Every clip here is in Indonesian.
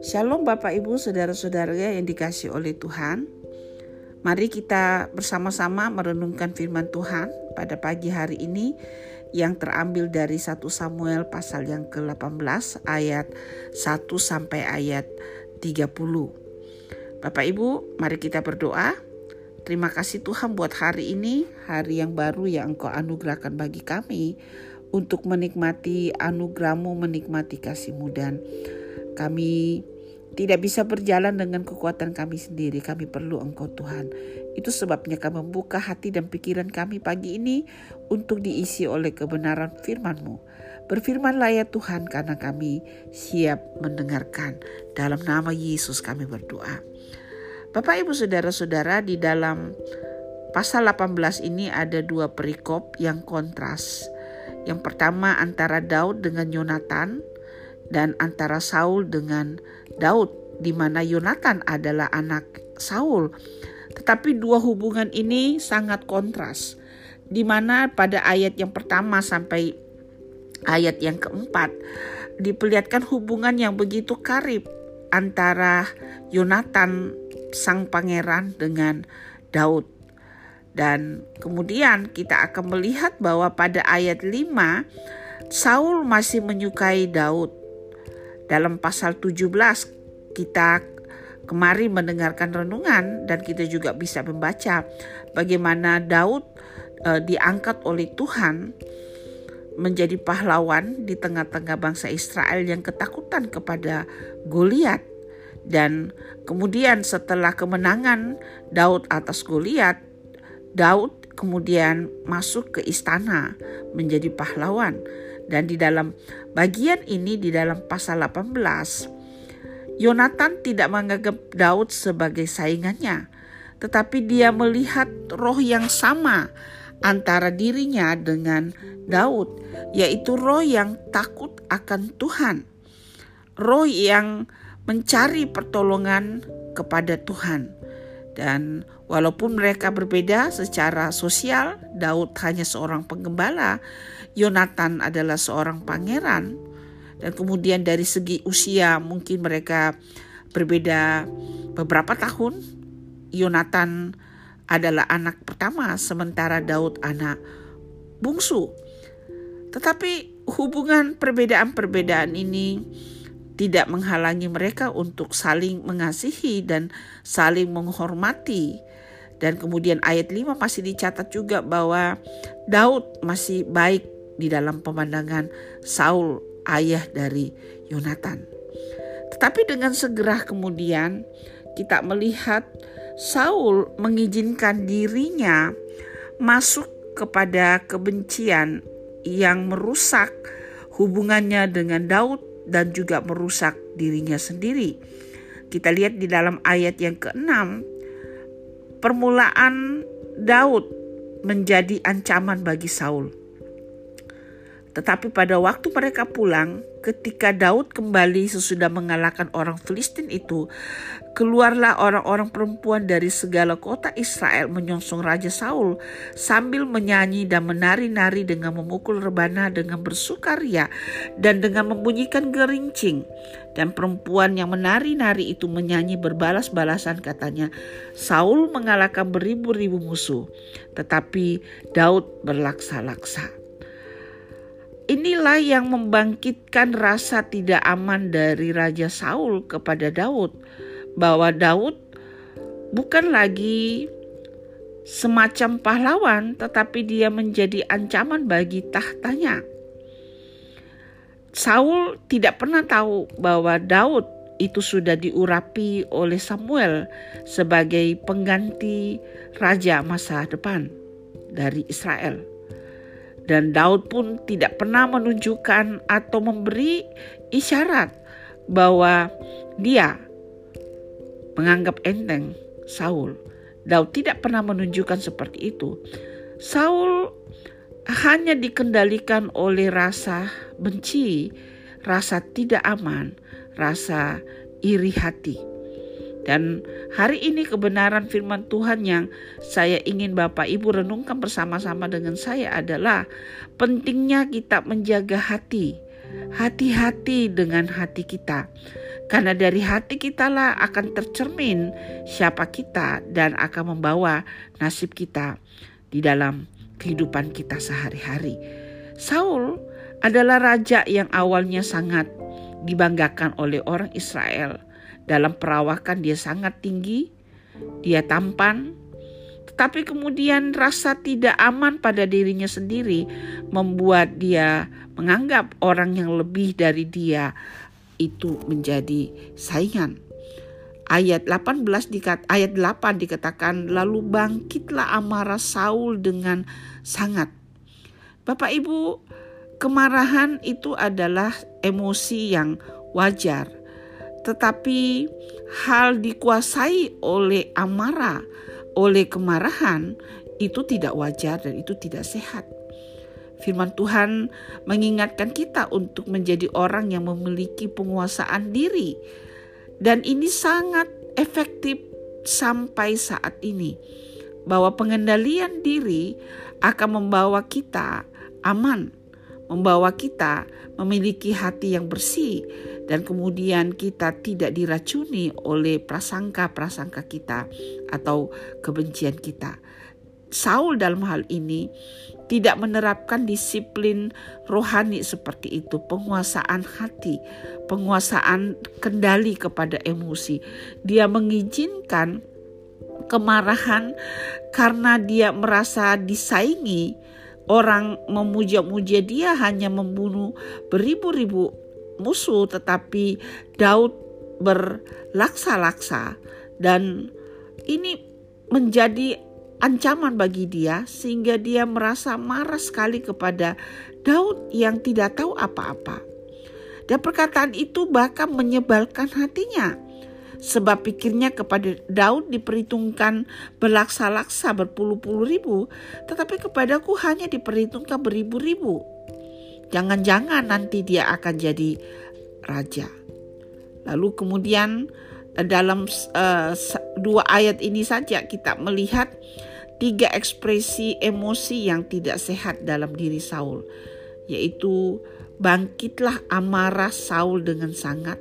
Shalom Bapak Ibu Saudara-saudara yang dikasih oleh Tuhan Mari kita bersama-sama merenungkan firman Tuhan pada pagi hari ini yang terambil dari 1 Samuel pasal yang ke-18 ayat 1 sampai ayat 30. Bapak Ibu, mari kita berdoa. Terima kasih Tuhan buat hari ini, hari yang baru yang Engkau anugerahkan bagi kami untuk menikmati anugerahmu, menikmati kasihmu dan kami tidak bisa berjalan dengan kekuatan kami sendiri. Kami perlu Engkau Tuhan. Itu sebabnya kami membuka hati dan pikiran kami pagi ini untuk diisi oleh kebenaran firman-Mu. Berfirmanlah ya Tuhan karena kami siap mendengarkan. Dalam nama Yesus kami berdoa. Bapak ibu saudara-saudara di dalam pasal 18 ini ada dua perikop yang kontras. Yang pertama antara Daud dengan Yonatan dan antara Saul dengan Daud di mana Yonatan adalah anak Saul. Tetapi dua hubungan ini sangat kontras. Di mana pada ayat yang pertama sampai ayat yang keempat diperlihatkan hubungan yang begitu karib antara Yonatan sang pangeran dengan Daud. Dan kemudian kita akan melihat bahwa pada ayat 5 Saul masih menyukai Daud. Dalam pasal 17 kita kemari mendengarkan renungan dan kita juga bisa membaca bagaimana Daud e, diangkat oleh Tuhan menjadi pahlawan di tengah-tengah bangsa Israel yang ketakutan kepada Goliat. Dan kemudian setelah kemenangan Daud atas Goliat Daud kemudian masuk ke istana menjadi pahlawan. Dan di dalam bagian ini di dalam pasal 18 Yonatan tidak menganggap Daud sebagai saingannya tetapi dia melihat roh yang sama antara dirinya dengan Daud yaitu roh yang takut akan Tuhan roh yang mencari pertolongan kepada Tuhan. Dan walaupun mereka berbeda secara sosial, Daud hanya seorang penggembala, Yonatan adalah seorang pangeran. Dan kemudian dari segi usia mungkin mereka berbeda beberapa tahun. Yonatan adalah anak pertama sementara Daud anak bungsu. Tetapi hubungan perbedaan-perbedaan ini tidak menghalangi mereka untuk saling mengasihi dan saling menghormati. Dan kemudian ayat 5 masih dicatat juga bahwa Daud masih baik di dalam pemandangan Saul ayah dari Yonatan. Tetapi dengan segera kemudian kita melihat Saul mengizinkan dirinya masuk kepada kebencian yang merusak hubungannya dengan Daud dan juga merusak dirinya sendiri. Kita lihat di dalam ayat yang keenam, permulaan Daud menjadi ancaman bagi Saul. Tetapi pada waktu mereka pulang, ketika Daud kembali sesudah mengalahkan orang Filistin itu, keluarlah orang-orang perempuan dari segala kota Israel menyongsong Raja Saul sambil menyanyi dan menari-nari dengan memukul rebana dengan bersukaria dan dengan membunyikan gerincing. Dan perempuan yang menari-nari itu menyanyi berbalas-balasan katanya, Saul mengalahkan beribu-ribu musuh, tetapi Daud berlaksa-laksa. Inilah yang membangkitkan rasa tidak aman dari Raja Saul kepada Daud, bahwa Daud bukan lagi semacam pahlawan, tetapi dia menjadi ancaman bagi tahtanya. Saul tidak pernah tahu bahwa Daud itu sudah diurapi oleh Samuel sebagai pengganti raja masa depan dari Israel. Dan Daud pun tidak pernah menunjukkan atau memberi isyarat bahwa dia menganggap enteng Saul. Daud tidak pernah menunjukkan seperti itu. Saul hanya dikendalikan oleh rasa benci, rasa tidak aman, rasa iri hati. Dan hari ini kebenaran firman Tuhan yang saya ingin Bapak Ibu renungkan bersama-sama dengan saya adalah pentingnya kita menjaga hati. Hati-hati dengan hati kita. Karena dari hati kita lah akan tercermin siapa kita dan akan membawa nasib kita di dalam kehidupan kita sehari-hari. Saul adalah raja yang awalnya sangat dibanggakan oleh orang Israel dalam perawakan dia sangat tinggi, dia tampan, tetapi kemudian rasa tidak aman pada dirinya sendiri membuat dia menganggap orang yang lebih dari dia itu menjadi saingan. Ayat 18 dikat, ayat 8 dikatakan lalu bangkitlah amarah Saul dengan sangat. Bapak Ibu, kemarahan itu adalah emosi yang wajar tetapi hal dikuasai oleh amarah, oleh kemarahan, itu tidak wajar dan itu tidak sehat. Firman Tuhan mengingatkan kita untuk menjadi orang yang memiliki penguasaan diri, dan ini sangat efektif sampai saat ini. Bahwa pengendalian diri akan membawa kita aman, membawa kita memiliki hati yang bersih, dan kemudian kita tidak diracuni oleh prasangka-prasangka kita atau kebencian kita. Saul dalam hal ini tidak menerapkan disiplin rohani seperti itu, penguasaan hati, penguasaan kendali kepada emosi. Dia mengizinkan kemarahan karena dia merasa disaingi orang memuja-muja dia hanya membunuh beribu-ribu musuh, tetapi Daud berlaksa-laksa, dan ini menjadi ancaman bagi dia, sehingga dia merasa marah sekali kepada Daud yang tidak tahu apa-apa. Dan perkataan itu bahkan menyebalkan hatinya. Sebab pikirnya kepada Daud diperhitungkan berlaksa-laksa berpuluh-puluh ribu, tetapi kepadaku hanya diperhitungkan beribu-ribu. Jangan-jangan nanti dia akan jadi raja. Lalu kemudian eh, dalam uh, dua ayat ini saja kita melihat tiga ekspresi emosi yang tidak sehat dalam diri Saul, yaitu bangkitlah amarah Saul dengan sangat,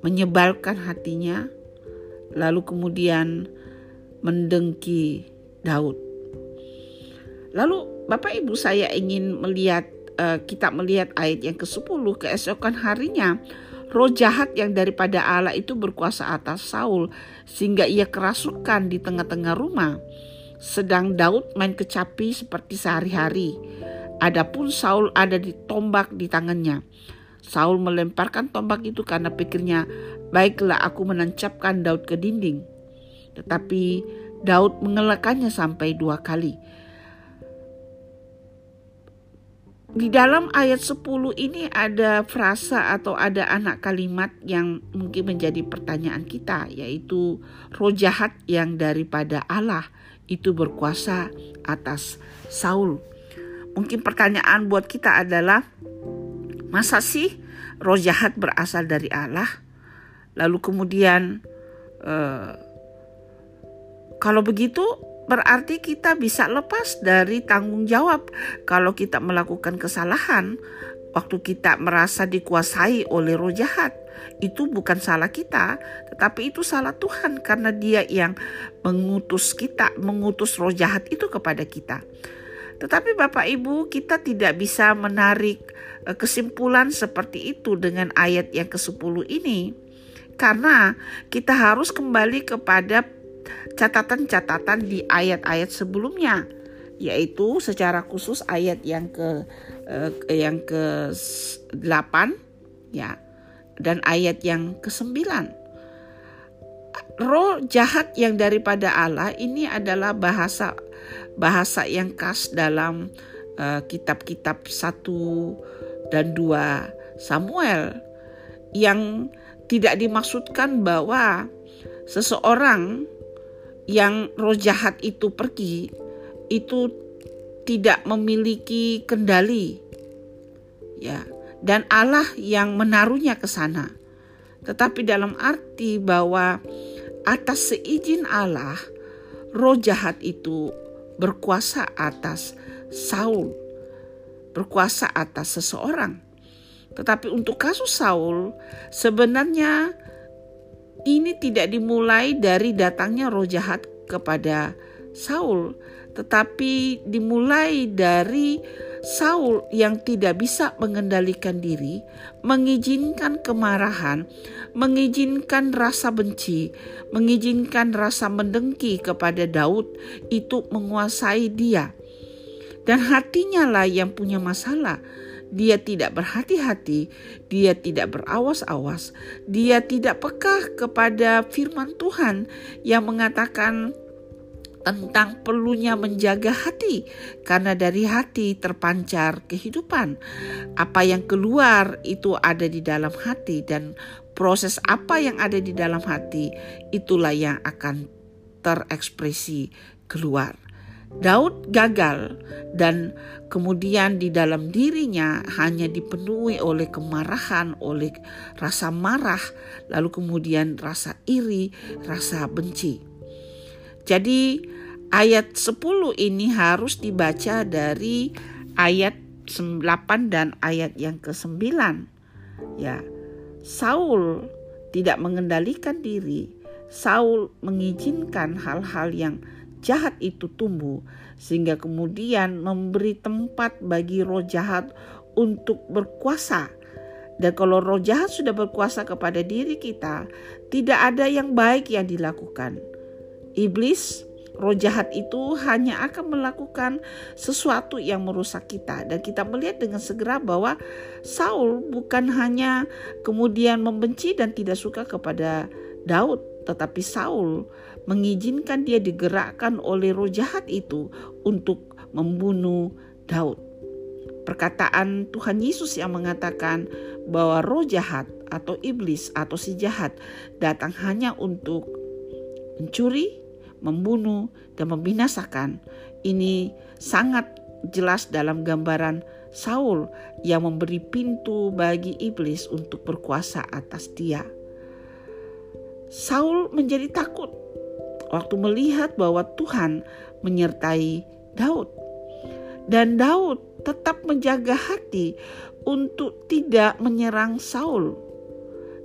menyebalkan hatinya, lalu kemudian mendengki Daud. Lalu Bapak Ibu saya ingin melihat uh, kita melihat ayat yang ke-10 keesokan harinya roh jahat yang daripada Allah itu berkuasa atas Saul sehingga ia kerasukan di tengah-tengah rumah. Sedang Daud main kecapi seperti sehari-hari. Adapun Saul ada di tombak di tangannya Saul melemparkan tombak itu karena pikirnya baiklah aku menancapkan Daud ke dinding tetapi Daud mengelakannya sampai dua kali di dalam ayat 10 ini ada frasa atau ada anak kalimat yang mungkin menjadi pertanyaan kita yaitu roh jahat yang daripada Allah itu berkuasa atas Saul. Mungkin pertanyaan buat kita adalah masa sih roh jahat berasal dari Allah? Lalu kemudian uh, kalau begitu berarti kita bisa lepas dari tanggung jawab kalau kita melakukan kesalahan waktu kita merasa dikuasai oleh roh jahat. Itu bukan salah kita, tetapi itu salah Tuhan karena Dia yang mengutus kita, mengutus roh jahat itu kepada kita. Tetapi Bapak Ibu, kita tidak bisa menarik eh, kesimpulan seperti itu dengan ayat yang ke-10 ini. Karena kita harus kembali kepada catatan-catatan di ayat-ayat sebelumnya yaitu secara khusus ayat yang ke eh, yang ke 8 ya dan ayat yang ke-9 roh jahat yang daripada Allah ini adalah bahasa bahasa yang khas dalam uh, kitab-kitab satu dan dua Samuel yang tidak dimaksudkan bahwa seseorang yang roh jahat itu pergi itu tidak memiliki kendali. Ya dan Allah yang menaruhnya ke sana. Tetapi dalam arti bahwa atas seizin Allah, roh jahat itu berkuasa atas Saul, berkuasa atas seseorang. Tetapi untuk kasus Saul, sebenarnya ini tidak dimulai dari datangnya roh jahat kepada Saul, tetapi dimulai dari Saul yang tidak bisa mengendalikan diri, mengizinkan kemarahan, mengizinkan rasa benci, mengizinkan rasa mendengki kepada Daud itu menguasai dia. Dan hatinya lah yang punya masalah. Dia tidak berhati-hati, dia tidak berawas-awas, dia tidak peka kepada firman Tuhan yang mengatakan tentang perlunya menjaga hati, karena dari hati terpancar kehidupan. Apa yang keluar itu ada di dalam hati, dan proses apa yang ada di dalam hati itulah yang akan terekspresi keluar. Daud gagal, dan kemudian di dalam dirinya hanya dipenuhi oleh kemarahan, oleh rasa marah, lalu kemudian rasa iri, rasa benci. Jadi ayat 10 ini harus dibaca dari ayat 8 dan ayat yang ke-9. Ya. Saul tidak mengendalikan diri. Saul mengizinkan hal-hal yang jahat itu tumbuh sehingga kemudian memberi tempat bagi roh jahat untuk berkuasa. Dan kalau roh jahat sudah berkuasa kepada diri kita, tidak ada yang baik yang dilakukan. Iblis, roh jahat itu hanya akan melakukan sesuatu yang merusak kita dan kita melihat dengan segera bahwa Saul bukan hanya kemudian membenci dan tidak suka kepada Daud, tetapi Saul mengizinkan dia digerakkan oleh roh jahat itu untuk membunuh Daud. Perkataan Tuhan Yesus yang mengatakan bahwa roh jahat atau iblis atau si jahat datang hanya untuk mencuri, membunuh, dan membinasakan. Ini sangat jelas dalam gambaran Saul yang memberi pintu bagi iblis untuk berkuasa atas dia. Saul menjadi takut waktu melihat bahwa Tuhan menyertai Daud. Dan Daud tetap menjaga hati untuk tidak menyerang Saul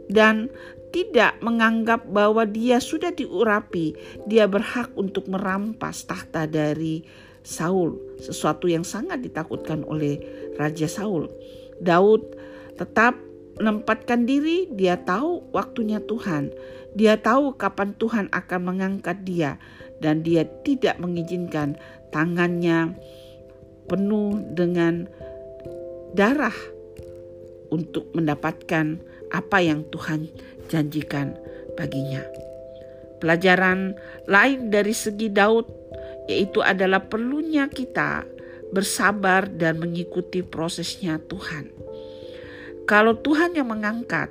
dan tidak menganggap bahwa dia sudah diurapi, dia berhak untuk merampas tahta dari Saul, sesuatu yang sangat ditakutkan oleh Raja Saul. Daud tetap menempatkan diri, dia tahu waktunya Tuhan, dia tahu kapan Tuhan akan mengangkat dia, dan dia tidak mengizinkan tangannya penuh dengan darah untuk mendapatkan apa yang Tuhan janjikan baginya. Pelajaran lain dari segi Daud yaitu adalah perlunya kita bersabar dan mengikuti prosesnya Tuhan. Kalau Tuhan yang mengangkat,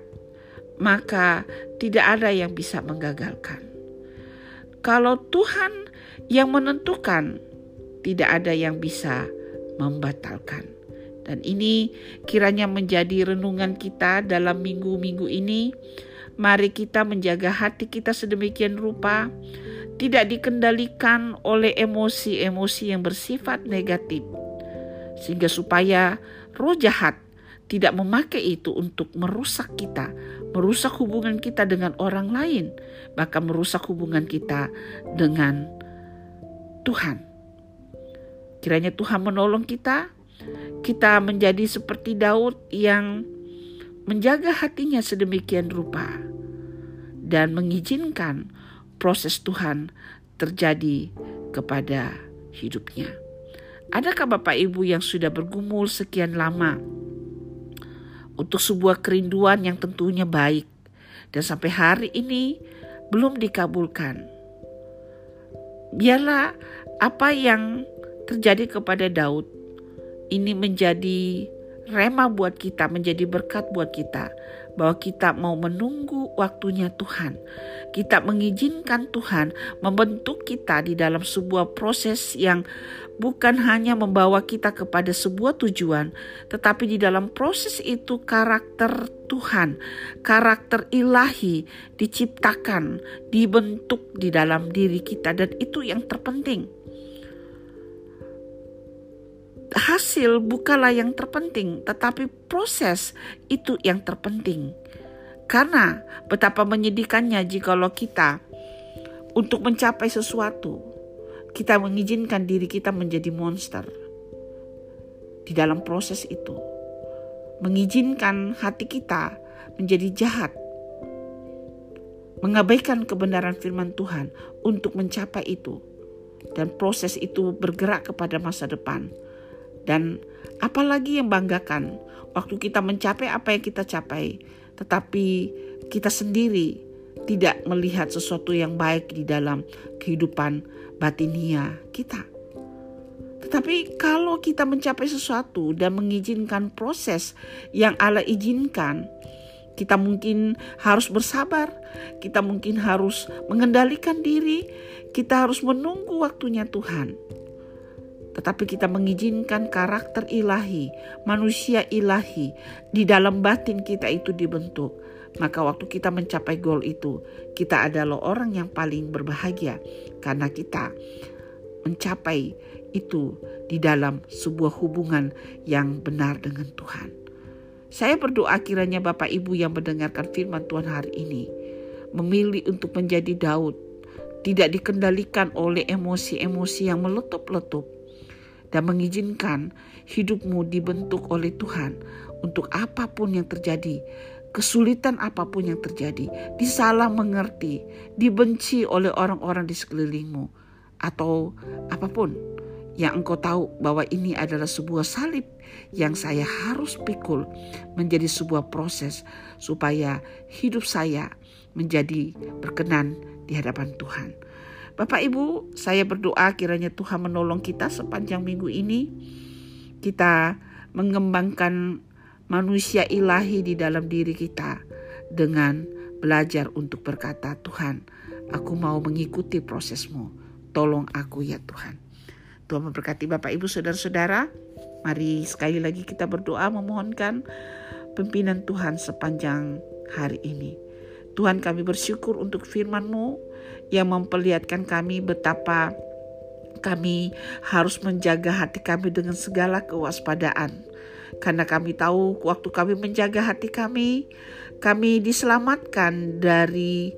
maka tidak ada yang bisa menggagalkan. Kalau Tuhan yang menentukan, tidak ada yang bisa membatalkan. Dan ini kiranya menjadi renungan kita dalam minggu-minggu ini Mari kita menjaga hati kita sedemikian rupa, tidak dikendalikan oleh emosi-emosi yang bersifat negatif, sehingga supaya roh jahat tidak memakai itu untuk merusak kita, merusak hubungan kita dengan orang lain, bahkan merusak hubungan kita dengan Tuhan. Kiranya Tuhan menolong kita, kita menjadi seperti Daud yang menjaga hatinya sedemikian rupa dan mengizinkan proses Tuhan terjadi kepada hidupnya. Adakah Bapak Ibu yang sudah bergumul sekian lama untuk sebuah kerinduan yang tentunya baik dan sampai hari ini belum dikabulkan? Biarlah apa yang terjadi kepada Daud ini menjadi rema buat kita, menjadi berkat buat kita. Bahwa kita mau menunggu waktunya Tuhan. Kita mengizinkan Tuhan membentuk kita di dalam sebuah proses yang bukan hanya membawa kita kepada sebuah tujuan, tetapi di dalam proses itu karakter Tuhan, karakter ilahi diciptakan, dibentuk di dalam diri kita dan itu yang terpenting. Hasil bukanlah yang terpenting, tetapi proses itu yang terpenting. Karena betapa menyedihkannya jikalau kita untuk mencapai sesuatu, kita mengizinkan diri kita menjadi monster di dalam proses itu. Mengizinkan hati kita menjadi jahat. Mengabaikan kebenaran firman Tuhan untuk mencapai itu. Dan proses itu bergerak kepada masa depan. Dan apalagi yang banggakan waktu kita mencapai apa yang kita capai. Tetapi kita sendiri tidak melihat sesuatu yang baik di dalam kehidupan batinia kita. Tetapi kalau kita mencapai sesuatu dan mengizinkan proses yang Allah izinkan, kita mungkin harus bersabar, kita mungkin harus mengendalikan diri, kita harus menunggu waktunya Tuhan. Tetapi kita mengizinkan karakter ilahi, manusia ilahi di dalam batin kita itu dibentuk maka waktu kita mencapai goal itu, kita adalah orang yang paling berbahagia. Karena kita mencapai itu di dalam sebuah hubungan yang benar dengan Tuhan. Saya berdoa kiranya Bapak Ibu yang mendengarkan firman Tuhan hari ini memilih untuk menjadi Daud, tidak dikendalikan oleh emosi-emosi yang meletup-letup. Dan mengizinkan hidupmu dibentuk oleh Tuhan untuk apa pun yang terjadi kesulitan apa pun yang terjadi, disalah mengerti, dibenci oleh orang-orang di sekelilingmu, atau apa pun yang engkau tahu bahwa ini adalah sebuah salib yang saya harus pikul menjadi sebuah proses supaya hidup saya menjadi berkenan di hadapan Tuhan. Bapak Ibu, saya berdoa kiranya Tuhan menolong kita sepanjang minggu ini. Kita mengembangkan manusia ilahi di dalam diri kita dengan belajar untuk berkata, Tuhan, aku mau mengikuti prosesmu. Tolong aku ya Tuhan. Tuhan memberkati Bapak Ibu Saudara-saudara. Mari sekali lagi kita berdoa memohonkan pimpinan Tuhan sepanjang hari ini. Tuhan kami bersyukur untuk firman-Mu yang memperlihatkan kami betapa kami harus menjaga hati kami dengan segala kewaspadaan karena kami tahu waktu kami menjaga hati kami, kami diselamatkan dari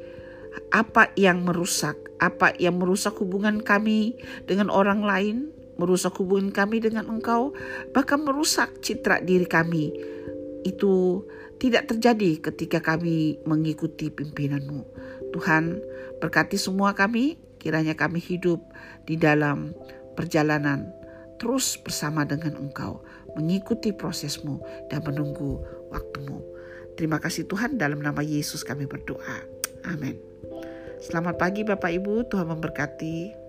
apa yang merusak, apa yang merusak hubungan kami dengan orang lain, merusak hubungan kami dengan Engkau, bahkan merusak citra diri kami. Itu tidak terjadi ketika kami mengikuti pimpinanmu. Tuhan berkati semua kami, kiranya kami hidup di dalam perjalanan terus bersama dengan Engkau, mengikuti prosesmu dan menunggu waktumu. Terima kasih Tuhan, dalam nama Yesus kami berdoa. Amin. Selamat pagi Bapak Ibu, Tuhan memberkati.